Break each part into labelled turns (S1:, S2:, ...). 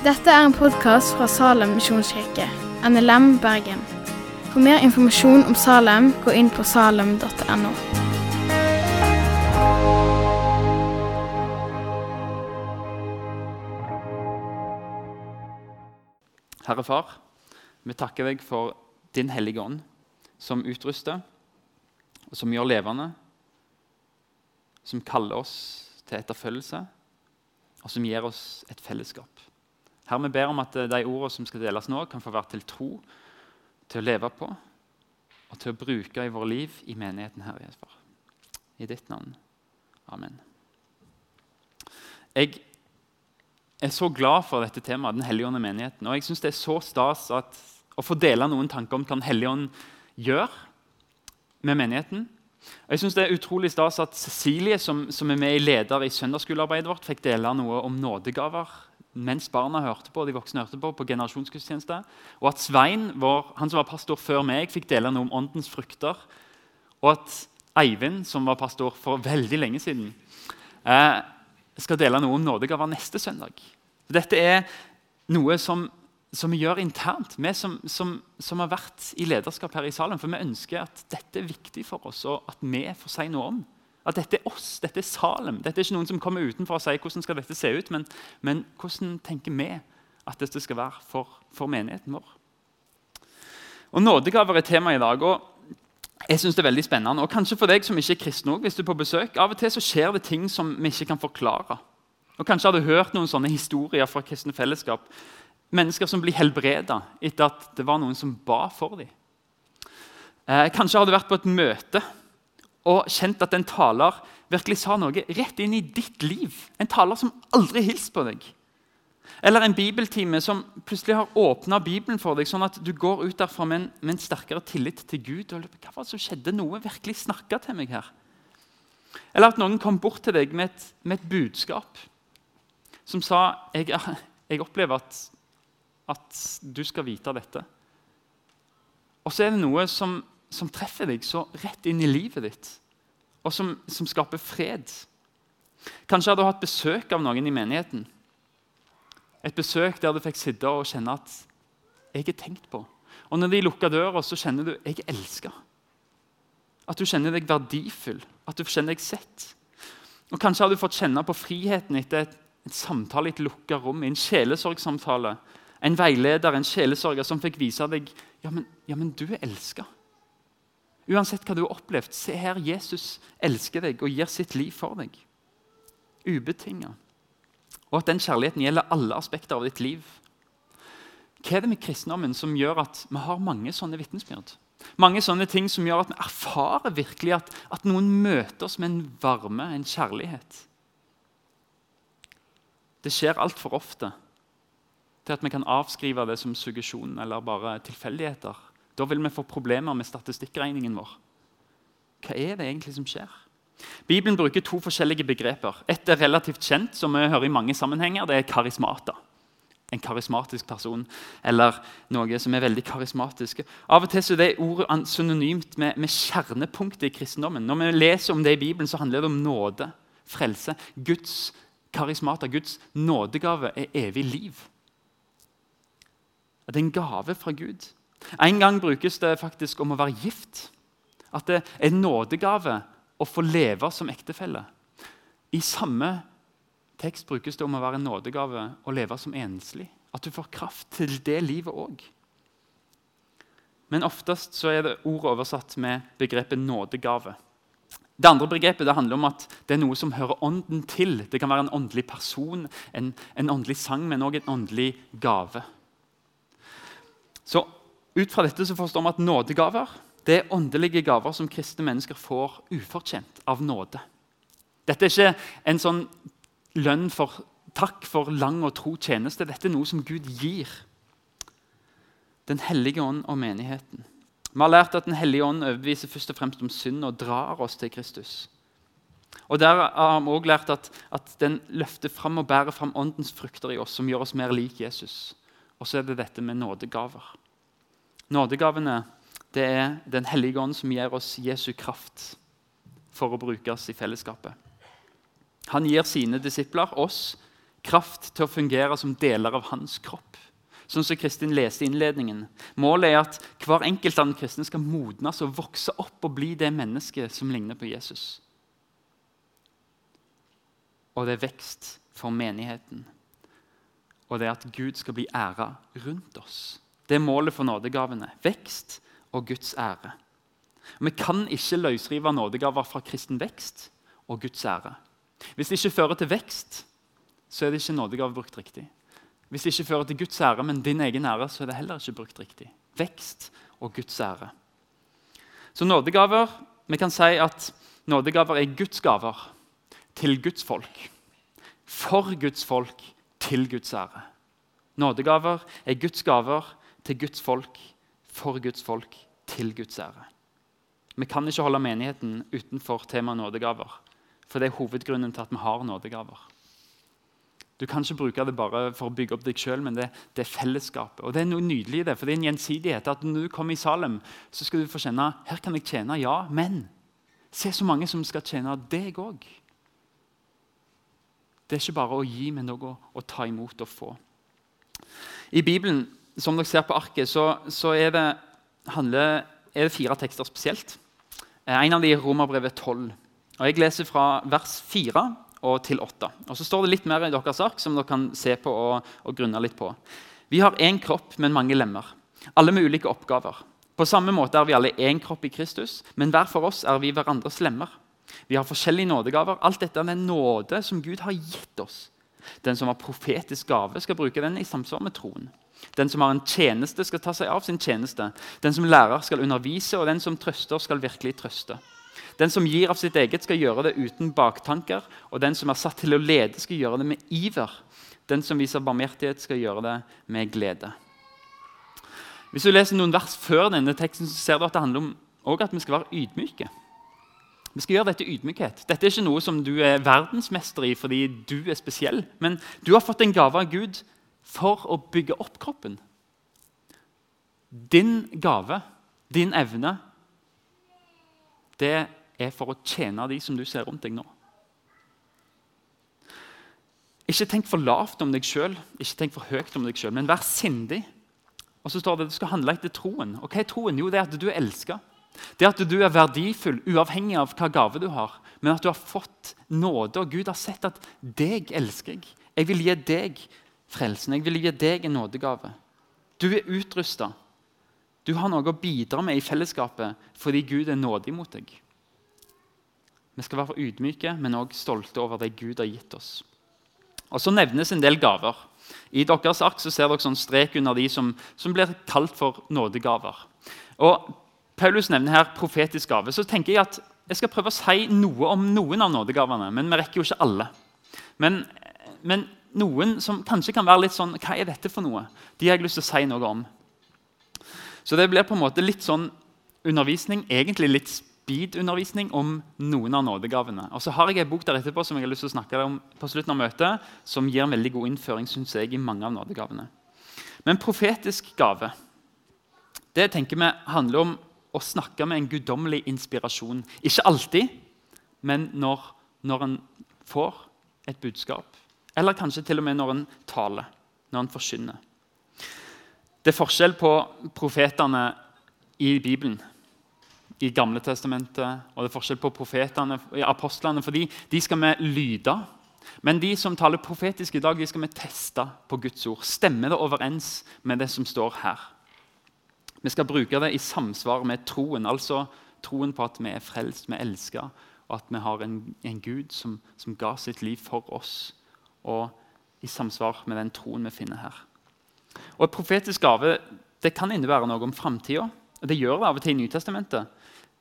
S1: Dette er en podkast fra Salem misjonskirke, NLM Bergen. For mer informasjon om Salem, gå inn på salem.no.
S2: Herre Far, vi takker deg for din hellige ånd, som utruster, og som gjør levende, som kaller oss til etterfølgelse, og som gir oss et fellesskap. Herre, vi ber om at de ordene som skal deles nå, kan få være til tro, til å leve på og til å bruke i vårt liv i menigheten, Herre Jesper. I ditt navn. Amen. Jeg er så glad for dette temaet, Den hellige ånd og menigheten. Og jeg synes det er så stas at, å få dele noen tanker om hva Den hellige ånd gjør med menigheten. Og jeg synes det er utrolig stas at Cecilie, som, som er med i leder i søndagsskolearbeidet vårt, fikk dele noe om nådegaver mens barna hørte på, de voksne hørte på, på generasjonsgudstjeneste. Og at Svein, vår, han som var pastor før meg, fikk dele noe om åndens frukter. Og at Eivind, som var pastor for veldig lenge siden, eh, skal dele noe om nådegaver neste søndag. Dette er noe som, som vi gjør internt, vi som, som, som, har vært i lederskap her i salen. For vi ønsker at dette er viktig for oss, og at vi får si noe om. At dette er oss, dette er Salem. Dette er ikke noen som kommer utenfor og sier hvordan skal dette se ut, men, men hvordan tenker vi at dette skal være for, for menigheten vår. Og Nådegaver er tema i dag. og jeg synes det er veldig spennende. Og kanskje for deg som ikke er kristen òg, hvis du er på besøk, Av og til så skjer det ting som vi ikke kan forklare. Og Kanskje har du hørt noen sånne historier fra kristne fellesskap. Mennesker som blir helbreda etter at det var noen som ba for dem. Eh, kanskje har du vært på et møte og kjent at en taler virkelig sa noe rett inn i ditt liv. En taler som aldri hilste på deg. Eller en bibeltime som plutselig har åpna Bibelen for deg, sånn at du går ut derfra med en, med en sterkere tillit til Gud. Og, hva var det som skjedde? Noe virkelig snakka til meg her. Eller at noen kom bort til deg med et, med et budskap som sa jeg, jeg opplever at, at du skal vite dette. Og så er det noe som som treffer deg så rett inn i livet ditt, og som, som skaper fred. Kanskje har du hatt besøk av noen i menigheten. Et besøk der du fikk sitte og kjenne at 'jeg er tenkt på'. Og når de lukker døra, så kjenner du 'jeg er elska'. At du kjenner deg verdifull, at du kjenner deg sett. Og Kanskje har du fått kjenne på friheten etter et, et samtale i et lukka rom, en sjelesorgsamtale. En veileder, en sjelesorger som fikk vise deg ja, men, ja, men du er elska. Uansett hva du har opplevd, se her, Jesus elsker deg og gir sitt liv for deg. Ubetinga. Og at den kjærligheten gjelder alle aspekter av ditt liv. Hva er det med kristendommen som gjør at vi har mange sånne vitnesbyrd? Mange sånne ting som gjør at vi erfarer virkelig at, at noen møter oss med en varme, en kjærlighet. Det skjer altfor ofte til at vi kan avskrive det som suggesjon eller bare tilfeldigheter. Da vil vi få problemer med statistikkregningen vår. Hva er det egentlig som skjer? Bibelen bruker to forskjellige begreper. Et er relativt kjent, som vi hører i mange sammenhenger. Det er karismata. En karismatisk person, eller noe som er veldig karismatisk. Av og til er det ordet synonymt med, med kjernepunktet i kristendommen. Når vi leser om det i Bibelen, så handler det om nåde, frelse. Guds karismata, Guds nådegave, er evig liv. Det er en gave fra Gud. En gang brukes det faktisk om å være gift. At det er en nådegave å få leve som ektefelle. I samme tekst brukes det om å være en nådegave å leve som enslig. At du får kraft til det livet òg. Men oftest så er det ordet oversatt med begrepet nådegave. Det andre begrepet det handler om at det er noe som hører ånden til. Det kan være en åndelig person, en, en åndelig sang, men òg en åndelig gave. Så ut fra dette så forstår vi at nådegaver det er åndelige gaver som kristne mennesker får ufortjent av nåde. Dette er ikke en sånn lønn for takk for lang og tro tjeneste. Dette er noe som Gud gir. Den hellige ånd og menigheten. Vi har lært at Den hellige ånd overbeviser først og fremst om synd og drar oss til Kristus. Og Der har vi også lært at, at den løfter fram og bærer fram åndens frukter i oss, som gjør oss mer lik Jesus. Og så er det dette med nådegaver. Nådegavene det er Den hellige ånd som gir oss Jesu kraft for å brukes i fellesskapet. Han gir sine disipler, oss, kraft til å fungere som deler av hans kropp. Sånn som Kristin leste i innledningen. Målet er at hver enkelt av den kristne skal modnes og vokse opp og bli det mennesket som ligner på Jesus. Og det er vekst for menigheten. Og det er at Gud skal bli æra rundt oss. Det er målet for nådegavene. Vekst og Guds ære. Vi kan ikke løsrive nådegaver fra kristen vekst og Guds ære. Hvis det ikke fører til vekst, så er det ikke nådegave brukt riktig. Hvis det ikke fører til Guds ære, men din egen ære, så er det heller ikke brukt riktig. Vekst og Guds ære. Så nådegaver Vi kan si at nådegaver er Guds gaver til Guds folk. For Guds folk, til Guds ære. Nådegaver er Guds gaver til Guds folk, for Guds folk, til Guds ære. Vi kan ikke holde menigheten utenfor temaet nådegaver. For det er hovedgrunnen til at vi har nådegaver. Du kan ikke bruke det bare for å bygge opp deg sjøl, men det, det, er fellesskapet. Og det er noe nydelig i det, for det er en gjensidighet. at Når du kommer i Salem, så skal du få kjenne her kan jeg tjene, ja, men se så mange som skal tjene deg òg. Det er ikke bare å gi, men noe, å ta imot og få. I Bibelen som dere ser på arket, så, så er, det, handler, er, det, fire tekster spesielt. Eh, en av dem er Romerbrevet 12. Og Jeg leser fra vers 4 og til 8. Og Så står det litt mer i deres ark som dere kan se på og, og grunne litt på. Vi har én kropp, men mange lemmer. Alle med ulike oppgaver. På samme måte er vi alle én kropp i Kristus, men hver for oss er vi hverandres lemmer. Vi har forskjellige nådegaver. Alt dette er en nåde som Gud har gitt oss. Den som har profetisk gave, skal bruke den i samsvar med troen. Den som har en tjeneste, skal ta seg av sin tjeneste. Den som lærer, skal undervise, og den som trøster, skal virkelig trøste. Den som gir av sitt eget, skal gjøre det uten baktanker. Og den som er satt til å lede, skal gjøre det med iver. Den som viser barmhjertighet, skal gjøre det med glede. Hvis du leser noen vers før denne teksten, så ser du at det handler om at vi skal være ydmyke. Vi skal gjøre dette ydmykhet. Dette er ikke noe som du er verdensmester i fordi du er spesiell. Men du har fått en gave av Gud for å bygge opp kroppen. Din gave, din evne, det er for å tjene de som du ser rundt deg nå. Ikke tenk for lavt om deg sjøl, ikke tenk for høyt om deg sjøl, men vær sindig. Og så står det at du skal handle etter troen. Og hva er troen? Jo, det er at du er elska. Det er at du er verdifull, uavhengig av hva gave du har. Men at du har fått nåde, og Gud har sett at deg elsker jeg. Jeg vil gi deg frelsen. Jeg vil gi deg en nådegave. Du er utrusta. Du har noe å bidra med i fellesskapet fordi Gud er nådig mot deg. Vi skal være ydmyke, men også stolte over det Gud har gitt oss. Og Så nevnes en del gaver. I deres ark så ser dere sånn strek under de som, som blir kalt for nådegaver. Og Paulus nevner her profetisk gave. Så tenker jeg at jeg skal prøve å si noe om noen av nådegavene. Men vi rekker jo ikke alle. Men, men noen som kanskje kan være litt sånn Hva er dette for noe? De har jeg lyst til å si noe om. Så det blir på en måte litt sånn undervisning, egentlig litt speed-undervisning om noen av nådegavene. Og så har jeg en bok der etterpå som jeg har lyst til å snakke om på slutten av møtet, som gir en veldig god innføring synes jeg, i mange av nådegavene. Men profetisk gave det tenker vi handler om å snakke med en guddommelig inspirasjon. Ikke alltid, men når, når en får et budskap eller kanskje til og med når en taler, når en forkynner. Det er forskjell på profetene i Bibelen, i Gamle testamentet, og det er forskjell på profetene apostlene, for de skal vi lyde. Men de som taler profetisk i dag, de skal vi teste på Guds ord. Stemmer det overens med det som står her? Vi skal bruke det i samsvar med troen, altså troen på at vi er frelst, vi er elska, og at vi har en, en Gud som, som ga sitt liv for oss og i samsvar med den troen vi finner her. Og Et profetisk gave det kan innebære noe om framtida. Det gjør det av og til i Nytestamentet.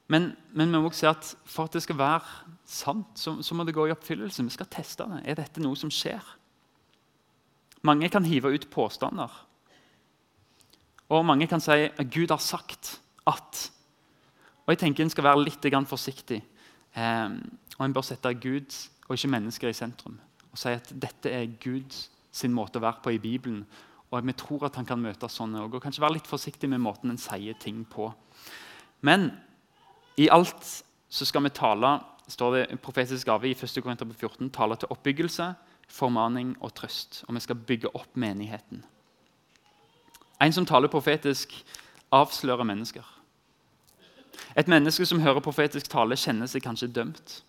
S2: Men, men, vi må også se at for at det skal være sant, så, så, må det gå i oppfyllelse. Vi skal teste det. Er dette noe som skjer? Mange kan hive ut påstander. Og mange kan si at Gud har sagt at. Og jeg tenker En skal være litt forsiktig. Eh, og En bør sette Gud og ikke mennesker i sentrum og si at dette er Guds måte å være på i Bibelen. Og vi tror at han kan møte sånne og kanskje være litt forsiktig med måten en sier ting på. Men i alt så skal vi tale står det profetisk gave i 1. Korinter 14, tale til oppbyggelse, formaning og trøst, og vi skal bygge opp menigheten. En som taler profetisk, avslører mennesker. Et menneske som hører profetisk tale, kjenner seg kanskje dømt.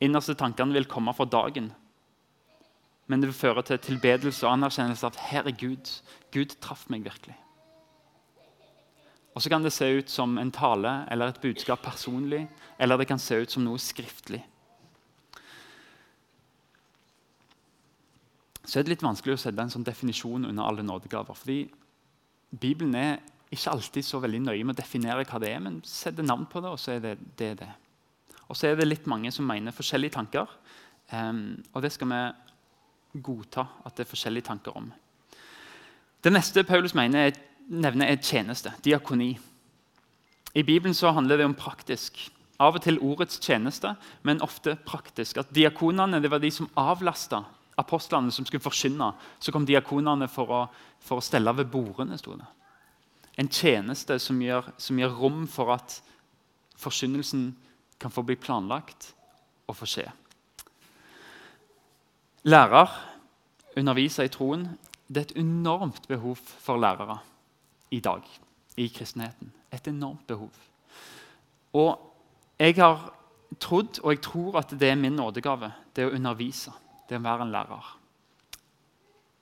S2: Innerste tankene vil komme for dagen, men det vil føre til tilbedelse og anerkjennelse at her er Gud. Gud traff meg virkelig. Og så kan det se ut som en tale eller et budskap personlig, eller det kan se ut som noe skriftlig. Så er det litt vanskelig å sette en sånn definisjon under alle nådegaver. fordi Bibelen er ikke alltid så veldig nøye med å definere hva det er, men setter navn på det, og så er det det. det. Og så er det litt mange som mener forskjellige tanker, um, og det skal vi godta at det er forskjellige tanker om. Det neste Paulus mener er nevner er tjeneste, diakoni. I Bibelen så handler det om praktisk. Av og til ordets tjeneste, men ofte praktisk. At Diakonene det var de som avlasta apostlene som skulle forkynne. Så kom diakonene for å, for å stelle ved bordene. Stod det. En tjeneste som gjør, som gjør rom for at forkynnelsen kan få bli planlagt og få skje. Lærer, underviser i troen, det er et enormt behov for lærere i dag i kristenheten. Et enormt behov. Og jeg har trodd, og jeg tror at det er min nådegave, det å undervise. Det å være en lærer.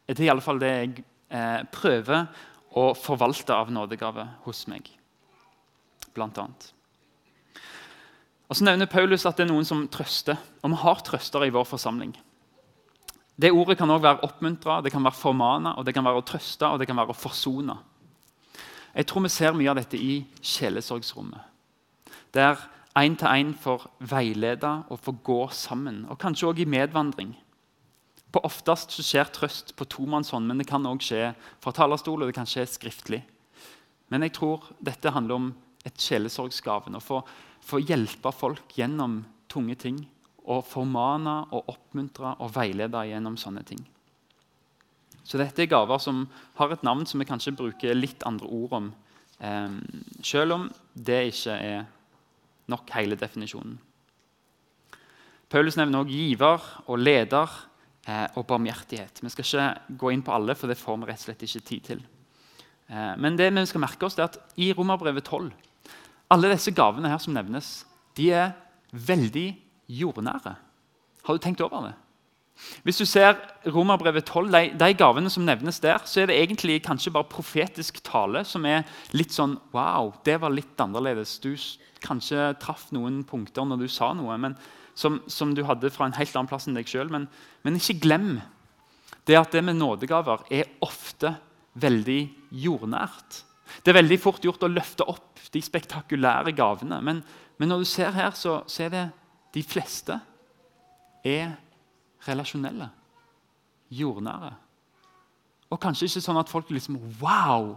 S2: Det er i alle fall det jeg eh, prøver å forvalte av nådegave hos meg, blant annet. Og Så nevner Paulus at det er noen som trøster, og vi har trøstere i vår forsamling. Det Ordet kan også være oppmuntra, det kan være formana, og det kan være å trøste og det kan være å forsone. Jeg tror vi ser mye av dette i sjelesorgsrommet. Der én-til-én får veilede og får gå sammen, og kanskje også i medvandring. På Oftest skjer trøst på tomannshånd, men det kan også skje fra talerstol og det kan skje skriftlig. Men jeg tror dette handler om et sjelesorgsgaven. Å få, få hjelpe folk gjennom tunge ting. Og formane og oppmuntre og veilede gjennom sånne ting. Så dette er gaver som har et navn som vi kanskje bruker litt andre ord om, eh, selv om det ikke er nok hele definisjonen. Paulus nevner også giver og leder eh, og barmhjertighet. Vi skal ikke gå inn på alle, for det får vi rett og slett ikke tid til. Eh, men det vi skal merke oss er at i Romerbrevet 12 alle disse gavene her som nevnes, de er veldig jordnære. Har du tenkt over det? Hvis du ser Romerbrevet 12, de, de, gavene som nevnes der, så er det egentlig kanskje bare profetisk tale som er litt sånn Wow, det var litt annerledes. Du kanskje traff noen punkter når du sa noe men, som, som, du hadde fra en helt annen plass enn deg sjøl. Men, men, ikke glem det at det med nådegaver er ofte veldig jordnært. Det er veldig fort gjort å løfte opp de spektakulære gavene. Men, men når du ser her, så, så er det de fleste er relasjonelle, jordnære. Og kanskje ikke sånn at folk liksom Wow!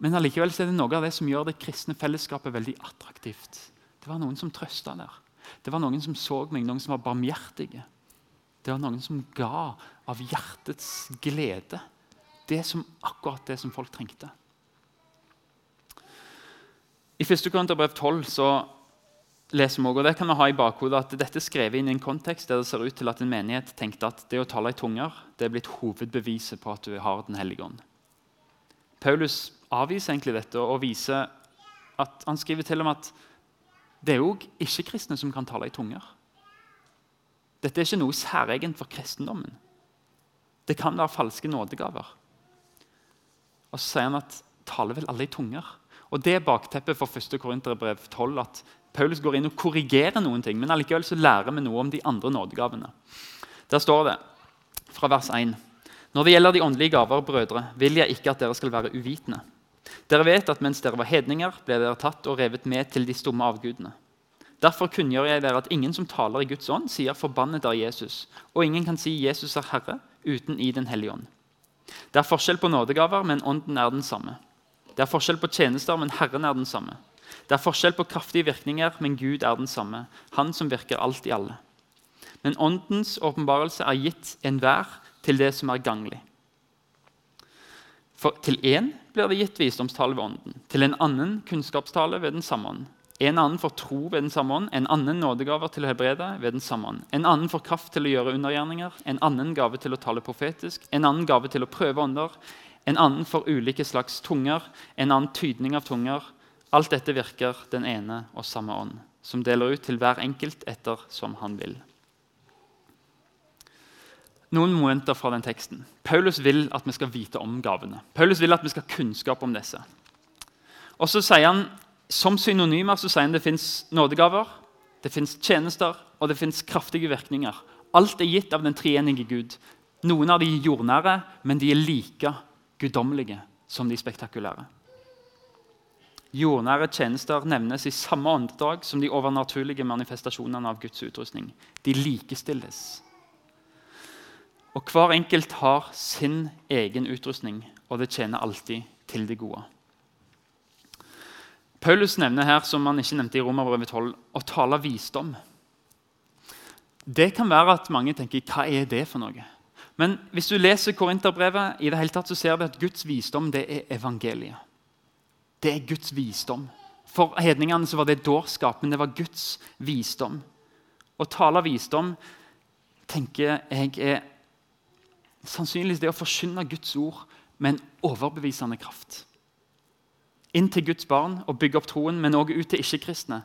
S2: Men allikevel er det noe av det som gjør det kristne fellesskapet veldig attraktivt. Det var noen som trøsta der. Det var noen som så meg, noen som var barmhjertige. Det var noen som ga av hjertets glede. Det som, akkurat det som folk trengte. I 1. Korinterbrev 12 så leser vi også, og det kan vi ha i bakhodet at Dette er skrevet inn i en kontekst der det ser ut til at en menighet tenkte at det å tale i tunger det er blitt hovedbeviset på at du har Den hellige ånd. Paulus avviser egentlig dette og viser at han skriver til om at det er òg ikke-kristne som kan tale i tunger. Dette er ikke noe særegent for kristendommen. Det kan være falske nådegaver. Og så sier han at taler vel alle i tunger? Og Det er bakteppet for 1. Korinterbrev 12. at Paulus går inn og korrigerer noen ting, men allikevel så lærer vi noe om de andre nådegavene. Der står det fra vers 1.: Når det gjelder de åndelige gaver, brødre, vil jeg ikke at dere skal være uvitende. Dere vet at mens dere var hedninger, ble dere tatt og revet med til de stumme avgudene. Derfor kunngjør jeg dere at ingen som taler i Guds ånd, sier 'forbannet er Jesus', og ingen kan si 'Jesus er Herre' uten i Den hellige ånd. Det er forskjell på nådegaver, men ånden er den samme. Det er forskjell på tjenester, men Herren er den samme. Det er forskjell på kraftige virkninger, men Gud er den samme. Han som virker alt i alle. Men Åndens åpenbarelse er gitt enhver til det som er ganglig. For til én blir det gitt visdomstale ved Ånden, til en annen kunnskapstale ved den samme ånd, En annen får tro ved den samme ånd, en annen nådegaver til å helbrede ved den samme ånd. En annen får kraft til å gjøre undergjerninger, en annen gave til å tale profetisk, en annen gave til å prøve ånder, en annen får ulike slags tunger, en annen tydning av tunger. Alt dette virker den ene og samme ånd, som deler ut til hver enkelt etter som han vil. Noen momenter fra den teksten. Paulus vil at vi skal vite om gavene. Paulus vil at vi skal ha kunnskap om disse. Og så sier han, Som synonymer så sier han det fins nådegaver, det fins tjenester og det fins kraftige virkninger. Alt er gitt av den treenige Gud. Noen av de er jordnære, men de er like guddommelige som de spektakulære. Jordnære tjenester nevnes i samme åndedrag som de overnaturlige manifestasjonene av Guds utrustning. De likestilles. Og Hver enkelt har sin egen utrustning, og det tjener alltid til det gode. Paulus nevner her som han ikke nevnte i Romerbrevet 12, å tale visdom. Det kan være at mange tenker hva er det for noe? Men hvis du leser Korinterbrevet, i det hele tatt, så ser du at Guds visdom det er evangeliet. Det er Guds visdom. For hedningene så var det dårskap, men det var Guds visdom. Å tale visdom tenker jeg er sannsynligvis det å forkynne Guds ord med en overbevisende kraft. Inn til Guds barn og bygge opp troen, men også ut til ikke-kristne.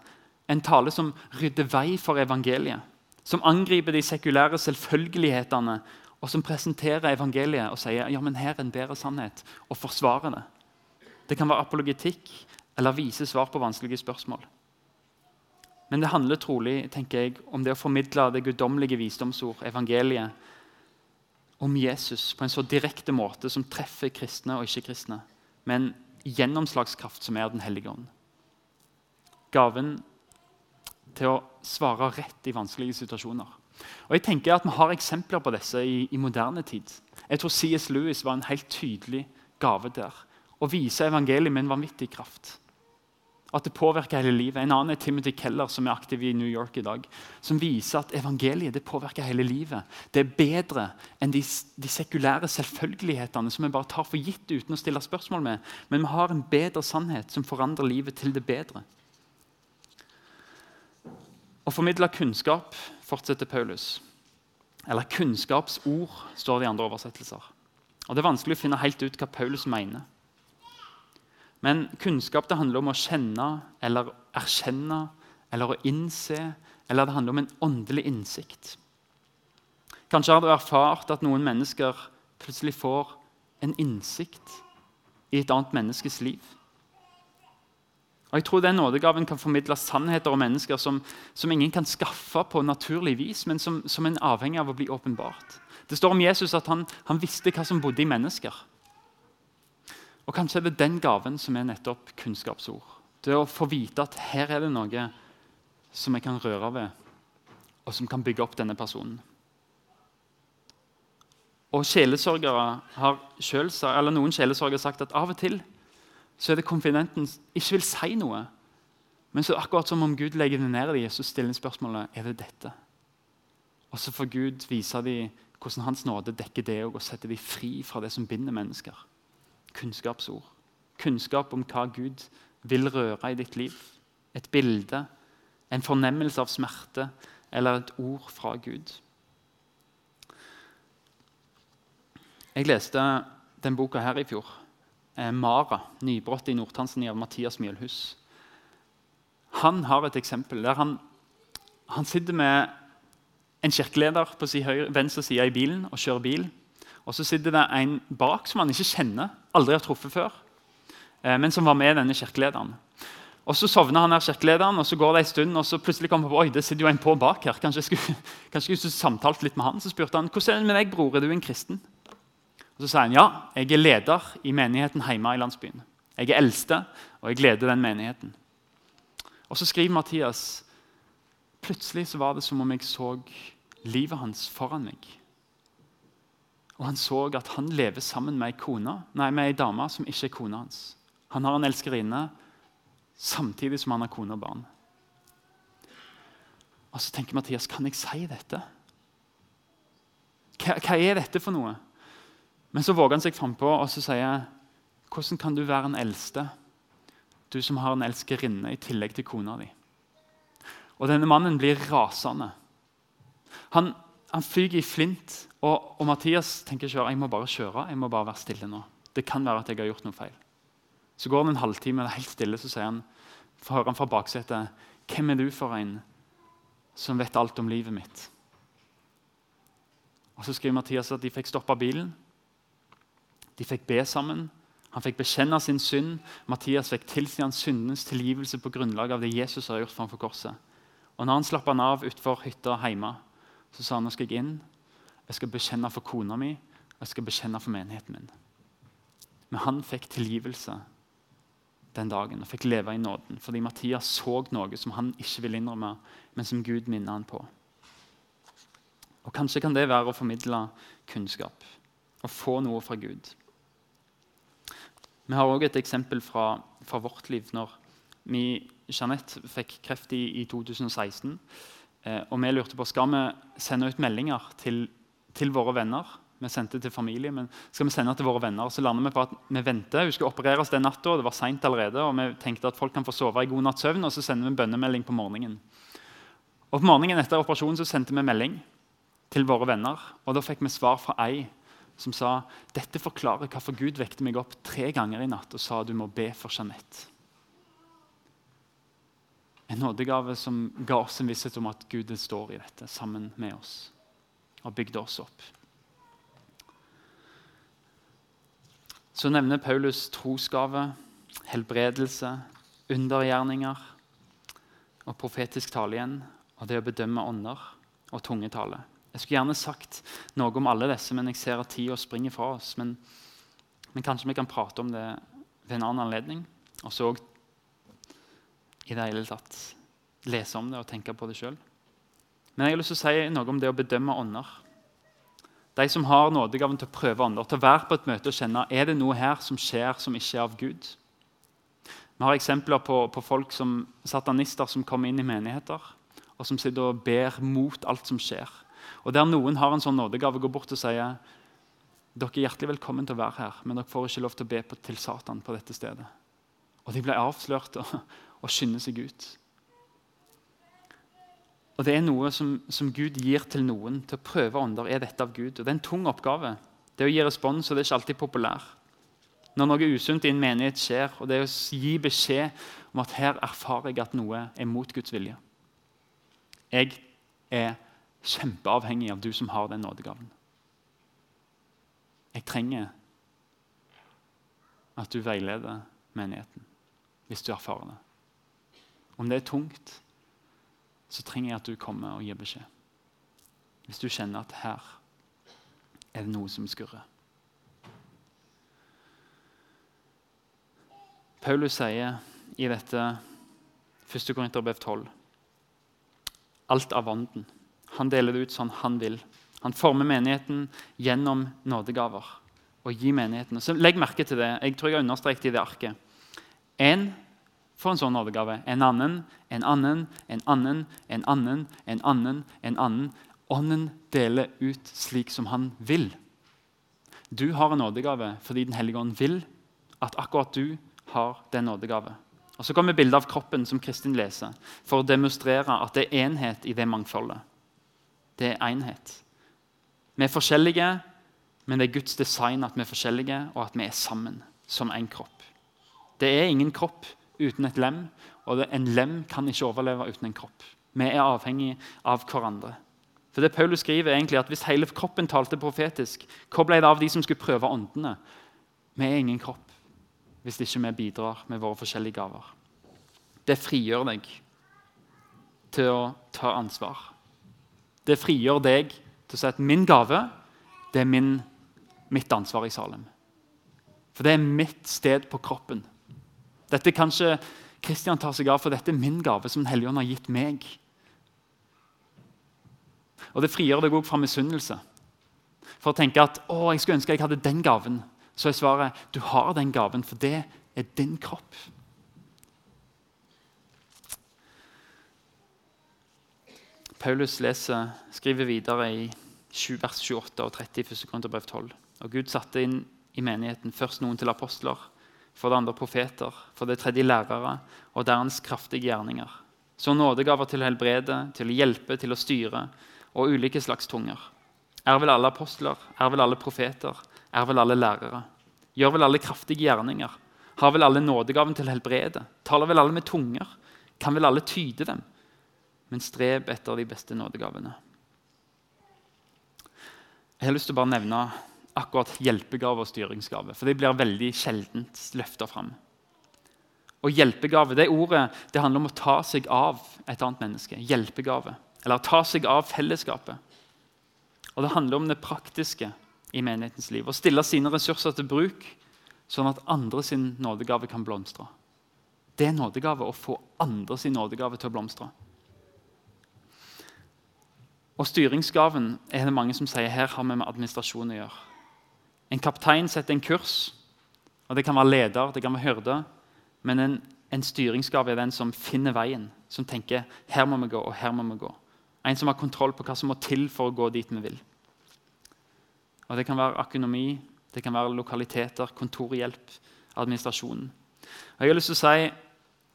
S2: En tale som rydder vei for evangeliet. Som angriper de sekulære selvfølgelighetene og som presenterer evangeliet og sier ja, men her er en bedre sannhet, og forsvarer det. Det kan være apologetikk eller vise svar på vanskelige spørsmål. Men det handler trolig tenker jeg, om det å formidle det guddommelige visdomsord, evangeliet, om Jesus på en så direkte måte som treffer kristne og ikke-kristne, med en gjennomslagskraft som er Den hellige ånd. Gaven til å svare rett i vanskelige situasjoner. Og jeg tenker at Vi har eksempler på disse i, i moderne tid. Jeg tror C.S. Lewis var en helt tydelig gave der. Å vise evangeliet med en vanvittig kraft. At det påvirker hele livet. En annen er Timothy Keller, som er aktiv i New York i dag. Som viser at evangeliet det påvirker hele livet. Det er bedre enn de, de sekulære selvfølgelighetene som vi bare tar for gitt uten å stille spørsmål med. Men vi har en bedre sannhet som forandrer livet til det bedre. Å formidle kunnskap fortsetter Paulus. Eller kunnskapsord, står det i andre oversettelser. Og Det er vanskelig å finne helt ut hva Paulus mener. Men kunnskap det handler om å kjenne eller erkjenne eller å innse, eller det handler om en åndelig innsikt. Kanskje har du erfart at noen mennesker plutselig får en innsikt i et annet menneskes liv. Og jeg tror Den nådegaven kan formidle sannheter om mennesker som, som ingen kan skaffe på naturlig vis, men som, som en avhengig av å bli åpenbart. Det står om Jesus at han, han, visste hva som bodde i mennesker. Og Kanskje er det den gaven som er nettopp kunnskapsord. Det å få vite at her er det noe som jeg kan røre ved, og som kan bygge opp denne personen. Og sjelesørgere har selv, eller Noen sjelesørgere har sagt at av og til så er det konfidenten ikke vil si noe. Men så akkurat som om Gud legger det ned i dem, stiller spørsmålet er det dette. Og så får Gud vise dem hvordan Hans nåde dekker det og setter dem fri fra det som binder mennesker. Kunnskapsord. Kunnskap om hva Gud vil røre i ditt liv. Et bilde, en fornemmelse av smerte eller et ord fra Gud. Jeg leste den boka her i fjor eh, Mara, 'Nybrottet i Nord-Tanzania' av Mathias Mjølhus. Han har et eksempel der han, han sitter med en kirkeleder på si høyre, venstre side i bilen og kjører bil. Og Så sitter det en bak som han ikke kjenner, aldri har truffet før, eh, men som var med denne kirkelederen. Og Så sovner han her kirkelederen, og så går det en stund, og så plutselig kommer han på oi, det sitter jo en på bak her. Kanskje jeg skulle, kanskje jeg skulle samtalt litt med han. Så spurte han hvordan er det med deg, bror, er du en kristen? Og Så sier han ja, jeg er leder i menigheten hjemme i landsbyen. Jeg er eldste, og jeg leder den menigheten. Og Så skriver Mathias plutselig så var det som om jeg så livet hans foran meg. Og han så at han lever sammen med ei dame som ikke er kona hans. Han har en elskerinne samtidig som han har kone og barn. Og Så tenker Mathias kan jeg si dette? Hva, hva er dette for noe? Men så våger han seg frampå og så sier hvordan kan du være en eldste du som har en elskerinne i tillegg til kona di. Og denne mannen blir rasende. Han, han fyker i flint, og, og, Mathias tenker ikke jeg må bare kjøre. jeg må bare være stille nå. Det kan være at jeg har gjort noe feil. Så går det en halvtime, det er helt stille, så sier han, hører han fra baksetet Hvem er du for en som vet alt om livet mitt? Og Så skriver Mathias at de fikk stoppa bilen. De fikk be sammen. Han fikk bekjenne sin synd. Mathias fikk tilsi hans syndenes tilgivelse på grunnlag av det Jesus har gjort framfor korset. Og når han slapp han av utenfor hytta hjemme, så sa han nå skal jeg inn. Jeg skal bekjenne for kona mi, jeg skal bekjenne for menigheten min. Men han fikk tilgivelse den dagen og fikk leve i nåden. Fordi Mathias så noe som han ikke ville innrømme, men som Gud minner han på. Og Kanskje kan det være å formidle kunnskap og få noe fra Gud. Vi har også et eksempel fra, fra vårt liv. når vi, Jeanette fikk kreft i, i 2016. Eh, og vi lurte på skal vi sende ut meldinger til, til våre venner vi sendte til familie, men skal vi sende til våre venner? Så lander vi på at vi venter. Hun skulle opereres den natta, det var sent allerede. og Vi tenkte at folk kan få sove i god natts søvn, og så sender vi en bønnemelding på morgenen. Og På morgenen etter operasjonen så sendte vi melding til våre venner. og Da fikk vi svar fra ei som sa dette forklarer hvorfor Gud vekte meg opp tre ganger i natt og sa du må be for Jeanette. En nådegave som ga oss en visshet om at Gud står i dette sammen med oss og bygde oss opp. Så nevner Paulus trosgave, helbredelse, undergjerninger og profetisk tale igjen, og det å bedømme ånder og tungetale. Jeg skulle gjerne sagt noe om alle disse, men jeg ser at tida springer fra oss. Men, men, kanskje vi kan prate om det ved en annen anledning. Og så i det hele tatt lese om det og tenke på det sjøl. Men jeg har lyst til å si noe om det å bedømme ånder. De som har nådegaven til å prøve ånder, til å være på et møte og kjenne er det noe her som skjer som ikke er av Gud. Vi har eksempler på, på folk som satanister som kommer inn i menigheter og som sitter og ber mot alt som skjer. Og Der noen har en sånn nådegave, går bort og sier dere er hjertelig velkommen til å være her, men dere får ikke lov til å be på, til Satan på dette stedet. Og De ble avslørt og, og skynder seg ut. Og Det er noe som, som, Gud gir til noen til å prøve ånder. Er dette av Gud? Og Det er en tung oppgave. Det å gi respons, og det er ikke alltid populær. Når noe usunt i en menighet skjer, og det er å gi beskjed om at her erfarer jeg at noe er mot Guds vilje. Jeg er kjempeavhengig av du som har den nådegaven. Jeg trenger at du veileder menigheten hvis du erfarer det. Om det er tungt, så trenger jeg at du kommer og gir beskjed. Hvis du kjenner at her er det noe som skurrer. Paulus sier i dette 1. Korinterbrev 12 alt av ånden. Han deler det ut sånn han vil. Han former menigheten gjennom nådegaver. og gir menigheten. Så Legg merke til det. Jeg tror jeg har understreket i det arket. En for en sånn nådegave. En annen, en annen, en annen, en annen, en annen. en annen. Ånden deler ut slik som han vil. Du har en nådegave fordi Den hellige ånd vil at akkurat du har den nådegave. Og Så kommer bildet av kroppen som Kristin leser, for å demonstrere at det er enhet i det mangfoldet. Det er enhet. Vi er forskjellige, men det er Guds design at vi er forskjellige, og at vi er sammen som en kropp. Det er ingen kropp uten et lem, og en lem kan ikke overleve uten en kropp. Vi er avhengig av hverandre. For det Paulus skriver er egentlig at Hvis hele kroppen talte profetisk, hva ble det av de som skulle prøve åndene? Vi er ingen kropp hvis ikke vi bidrar med våre forskjellige gaver. Det frigjør deg til å ta ansvar. Det frigjør deg til å si at min gave det er min, mitt ansvar i Salem. For det er mitt sted på kroppen. Dette kan ikke Kristian ta seg av, for dette er min gave som Den hellige ånd har gitt meg. Og Det frigjør deg òg fra misunnelse. For å tenke at å, jeg skulle ønske jeg hadde den gaven. Så er svaret du har den gaven, for det er din kropp. Paulus leser, skriver videre i vers 28 og 30 i 1. Korinterbrev 12. Og Gud satte inn i menigheten først noen til apostler, for det andre profeter, for det tredje lærere og deres kraftige gjerninger. Så nådegaver til å helbrede, til å hjelpe, til å styre og ulike slags tunger. Er vel alle apostler, er vel alle profeter, er vel alle lærere. Gjør vel alle kraftige gjerninger. Har vel alle nådegaven til å helbrede. Taler vel alle med tunger. Kan vel alle tyde dem. Men streb etter de beste nådegavene. Jeg har lyst til å bare nevne akkurat hjelpegave og styringsgave. For det blir veldig sjeldent løfta fram. Og hjelpegave, det ordet det handler om å ta seg av et annet menneske. Hjelpegave. Eller ta seg av fellesskapet. Og det handler om det praktiske i menighetens liv. Å stille sine ressurser til bruk, sånn at andre sin nådegave kan blomstre. Det er nådegave å få andre sin nådegave til å blomstre. Og styringsgaven er det mange som sier her har vi med administrasjon å gjøre. En kaptein setter en kurs, og det kan være leder, det kan være hyrde. Men en, en styringsgave er den som finner veien, som tenker her må vi gå, og her må vi gå. En som har kontroll på hva som må til for å gå dit vi vil. Og Det kan være økonomi, det kan være lokaliteter, kontorhjelp, administrasjon. Og jeg har lyst til å si,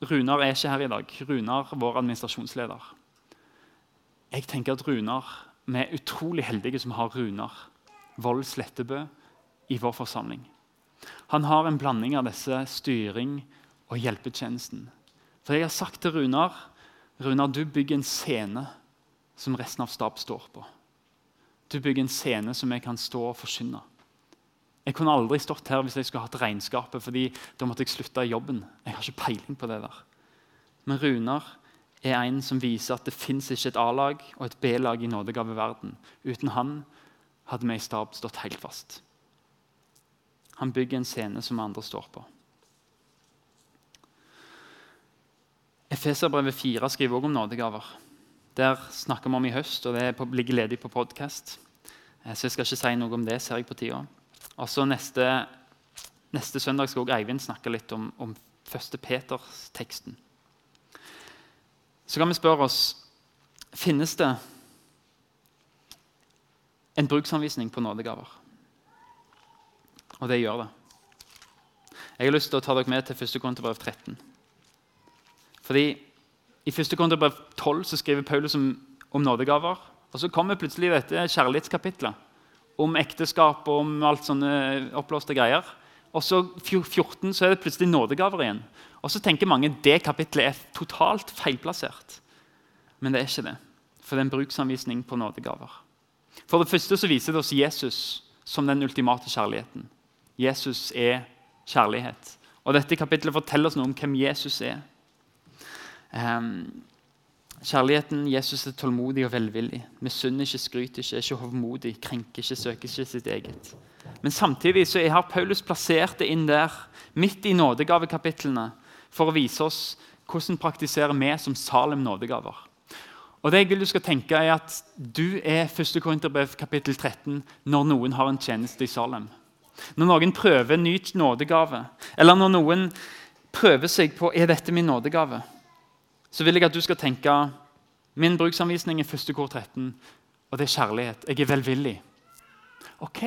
S2: Runar er ikke her i dag. Runar, vår administrasjonsleder. Jeg tenker at Runar, Vi er utrolig heldige som har Runar Vold Slettebø i vår forsamling. Han har en blanding av disse styring og hjelpetjenesten. For jeg har sagt til Runar Runar, du bygger en scene som resten av stab står på. Du bygger en scene som jeg kan stå og forsyne. Jeg kunne aldri stått her hvis jeg skulle hatt regnskapet, fordi da måtte jeg slutte i jobben. Jeg har ikke peiling på det der. Men Runar er en som viser at det fins ikke et A-lag og et B-lag i nådegaveverden. Uten han hadde vi i stab stått helt fast. Han bygger en scene som andre står på. Efeserbrevet 4 skriver også om nådegaver. Der snakker vi om i høst, og det ligger ledig på podkast. Eh, så jeg skal ikke si noe om det, ser jeg på tida. Også neste, neste søndag skal også Eivind snakke litt om, om 1. Peters-teksten. Så kan vi spørre oss finnes det en bruksanvisning på nådegaver. Og det gjør det. Jeg har lyst til å ta dere med til 1. Korinterbrev 13. Fordi I 1. Korinterbrev 12 så skriver Paulus om, om, nådegaver. Og så kommer plutselig dette kjærlighetskapitlet om ekteskap og om alt sånne oppblåste greier. Og så 14 så er det plutselig nådegaver igjen. Og så tenker mange det kapitlet er totalt feilplassert. Men det er ikke det. For det er en bruksanvisning på nådegaver. For det første så viser det oss Jesus som den ultimate kjærligheten. Jesus er kjærlighet. Og Dette kapittelet forteller oss noe om hvem Jesus er. Um, kjærligheten Jesus er tålmodig og velvillig. Misunner ikke, skryter ikke, er ikke hovmodig, krenker ikke, søker ikke sitt eget. Men samtidig så har Paulus plassert det inn der, midt i nådegavekapitlene, for å vise oss hvordan praktiserer vi som Salem nådegaver. Og det jeg vil du skal tenke er at Du er 1. Korinterbrev kapittel 13 når noen har en tjeneste i Salem. Når noen prøver en ny nådegave, eller når noen prøver seg på er dette min nådegave, så vil jeg at du skal tenke min bruksanvisning er første kor 13, og det er kjærlighet. Jeg er velvillig. Ok,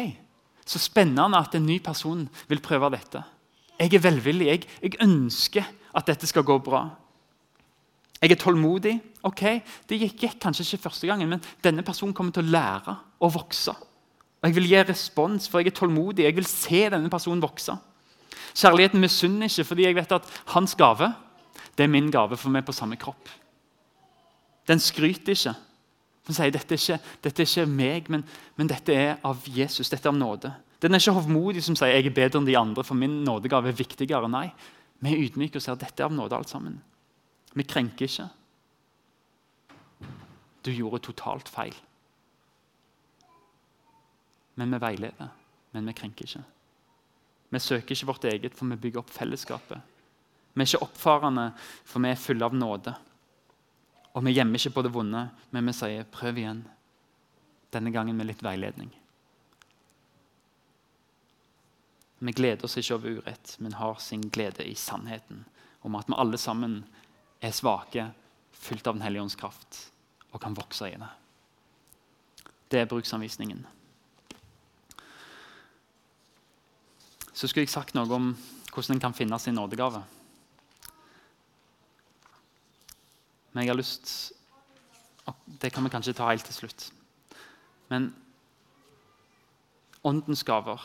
S2: Så spennende at en ny person vil prøve dette. Jeg er velvillig. Jeg, jeg ønsker at dette skal gå bra. Jeg er tålmodig. Ok, Det gikk, gikk kanskje ikke første gangen, men denne personen kommer til å lære å vokse. Og Jeg vil gi respons, for jeg er tålmodig. Jeg vil se denne personen vokse. Kjærligheten misunner ikke fordi jeg vet at hans gave det er min gave, for vi er på samme kropp. Den skryter ikke. Den sier dette er ikke, dette er ikke meg, men, men, dette er av Jesus. Dette er av nåde. Den er ikke hovmodig som sier jeg er bedre enn de andre, for min nådegave er viktigere. Nei, vi er ydmyke og ser at dette er av nåde, alt sammen. Vi krenker ikke. Du gjorde totalt feil. Men vi veileder. Men vi krenker ikke. Vi søker ikke vårt eget, for vi bygger opp fellesskapet. Vi er ikke oppfarende, for vi er fulle av nåde. Og vi gjemmer ikke på det vonde, men vi sier 'prøv igjen'. Denne gangen med litt veiledning. Vi gleder oss ikke over urett, men har sin glede i sannheten om at vi alle sammen er svake, fylt av Den hellige ånds kraft, og kan vokse i det. Det er bruksanvisningen. Så skulle jeg sagt noe om hvordan en kan finne sin nådegave. Men jeg har lyst Det kan vi kanskje ta helt til slutt. Men åndens gaver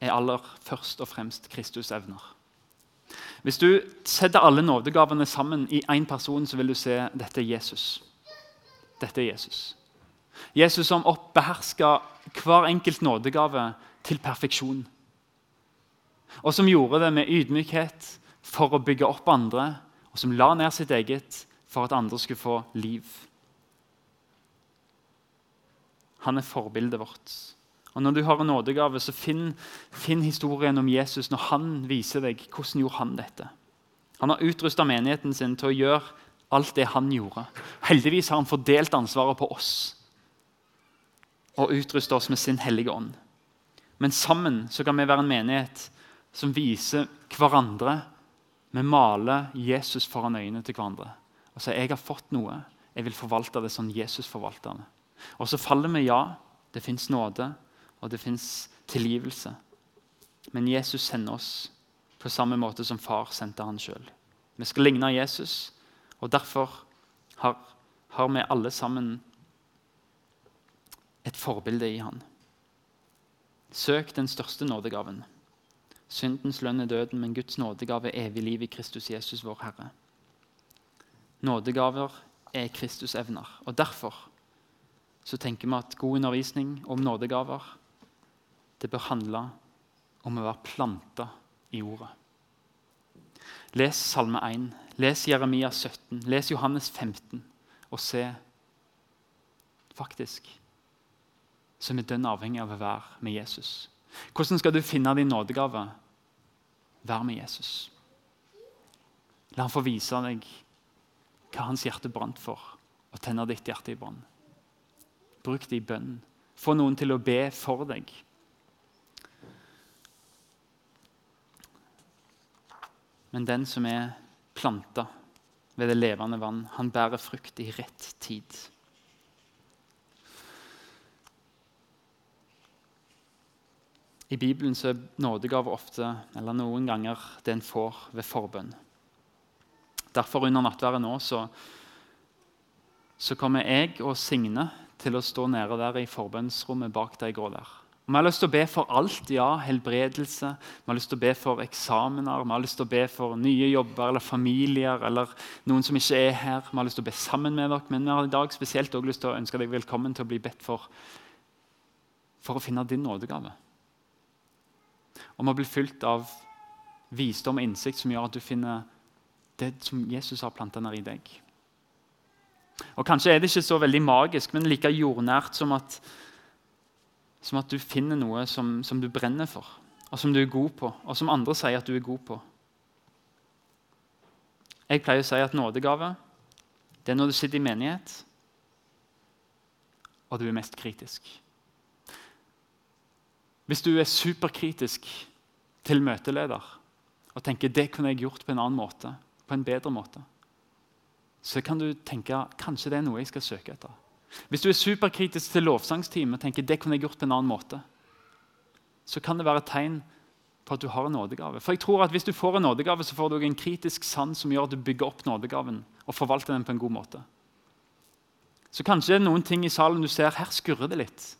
S2: er aller først og fremst Kristus' evner. Hvis du setter alle nådegavene sammen i én person, så vil du se dette er Jesus. Dette er Jesus. Jesus som oppbehersker hver enkelt nådegave til perfeksjon. Og som gjorde det med ydmykhet for å bygge opp andre, og som la ned sitt eget for at andre skulle få liv. Han er forbildet vårt. Og Når du har en nådegave, så finn, finn historien om Jesus når han viser deg hvordan gjorde han dette. Han har utrusta menigheten sin til å gjøre alt det han gjorde. Heldigvis har han fordelt ansvaret på oss og utrusta oss med sin hellige ånd. Men sammen så kan vi være en menighet som viser hverandre Vi maler Jesus foran øynene til hverandre og sier jeg har fått noe. Jeg vil forvalte det som Jesus forvalter det. Og så faller vi ja. Det fins nåde, og det fins tilgivelse. Men Jesus sender oss på samme måte som far sendte han sjøl. Vi skal ligne Jesus, og derfor har, har vi alle sammen et forbilde i han. Søk den største nådegaven. Syndens lønn er døden, men Guds nådegave er evig liv i Kristus Jesus, vår Herre. Nådegaver er Kristus evner. Og Derfor så tenker vi at god undervisning om nådegaver det bør handle om å være planta i ordet. Les Salme 1, les Jeremia 17, les Johannes 15 og se faktisk så er vi dønn avhengig av å være med Jesus. Hvordan skal du finne din nådegave? Vær med Jesus. La han få vise deg hva hans hjerte brant for, og tenne ditt hjerte i brann. Bruk det i bønn. Få noen til å be for deg. Men den som er planta ved det levende vann, han bærer frukt i rett tid. I Bibelen så er nådegave ofte, eller noen ganger, det en får ved forbønn. Derfor under nattværet nå så, så, kommer jeg og Signe til å stå nede der i forbønnsrommet bak deg grå der. Vi har lyst til å be for alt. ja, Helbredelse. Vi har lyst til å be for eksamener, vi har lyst til å be for nye jobber eller familier eller noen som ikke er her. Vi har lyst til å be sammen med dere, men vi har i dag spesielt også lyst til å ønske deg velkommen til å bli bedt for for å finne din nådegave om å bli fylt av visdom og innsikt som gjør at du finner det som Jesus har planta ned i deg. Og Kanskje er det ikke så veldig magisk, men like jordnært som at, som at du finner noe som, som, du brenner for, og som du er god på, og som andre sier at du er god på. Jeg pleier å si at nådegave det er når du sitter i menighet, og du er mest kritisk. Hvis du er superkritisk til møteleder og tenker det kunne jeg gjort på en annen måte, på en bedre måte, så kan du tenke kanskje det er noe jeg skal søke etter. Hvis du er superkritisk til lovsangsteam og tenker det kunne jeg gjort på en annen måte, så kan det være et tegn på at du har en nådegave. For jeg tror at Hvis du får en nådegave, så får du en kritisk sand som gjør at du bygger opp nådegaven og forvalter den på en god måte. Så kanskje det er noen ting i salen du ser her skurrer det litt.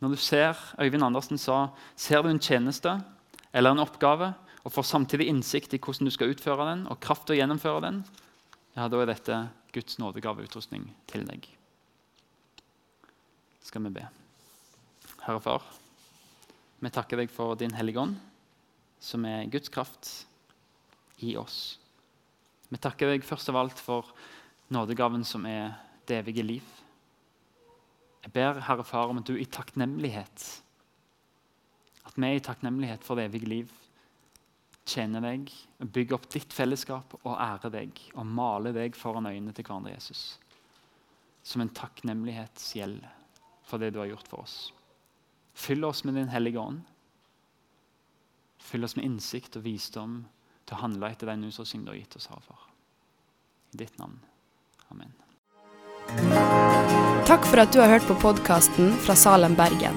S2: Når du ser Øyvind Andersen sa, ser du en tjeneste eller en oppgave og får samtidig innsikt i hvordan du skal utføre den, og kraft til å gjennomføre den, ja, da er dette Guds nådegaveutrustning til deg. Skal vi be. Herre Far, vi takker deg for din Hellige Ånd, som er Guds kraft i oss. Vi takker deg først av alt for nådegaven som er det evige liv. Jeg ber Herre Far om at du i takknemlighet At vi i takknemlighet for det evige liv tjener deg, bygger opp ditt fellesskap og ærer deg og maler deg foran øynene til hverandre, Jesus. Som en takknemlighetsgjeld for det du har gjort for oss. Fyll oss med Din hellige ånd. Fyll oss med innsikt og visdom til å handle etter den utrustning du har gitt oss, her for. I ditt navn. Amen.
S3: Takk for at du har hørt på podkasten fra Salem, Bergen.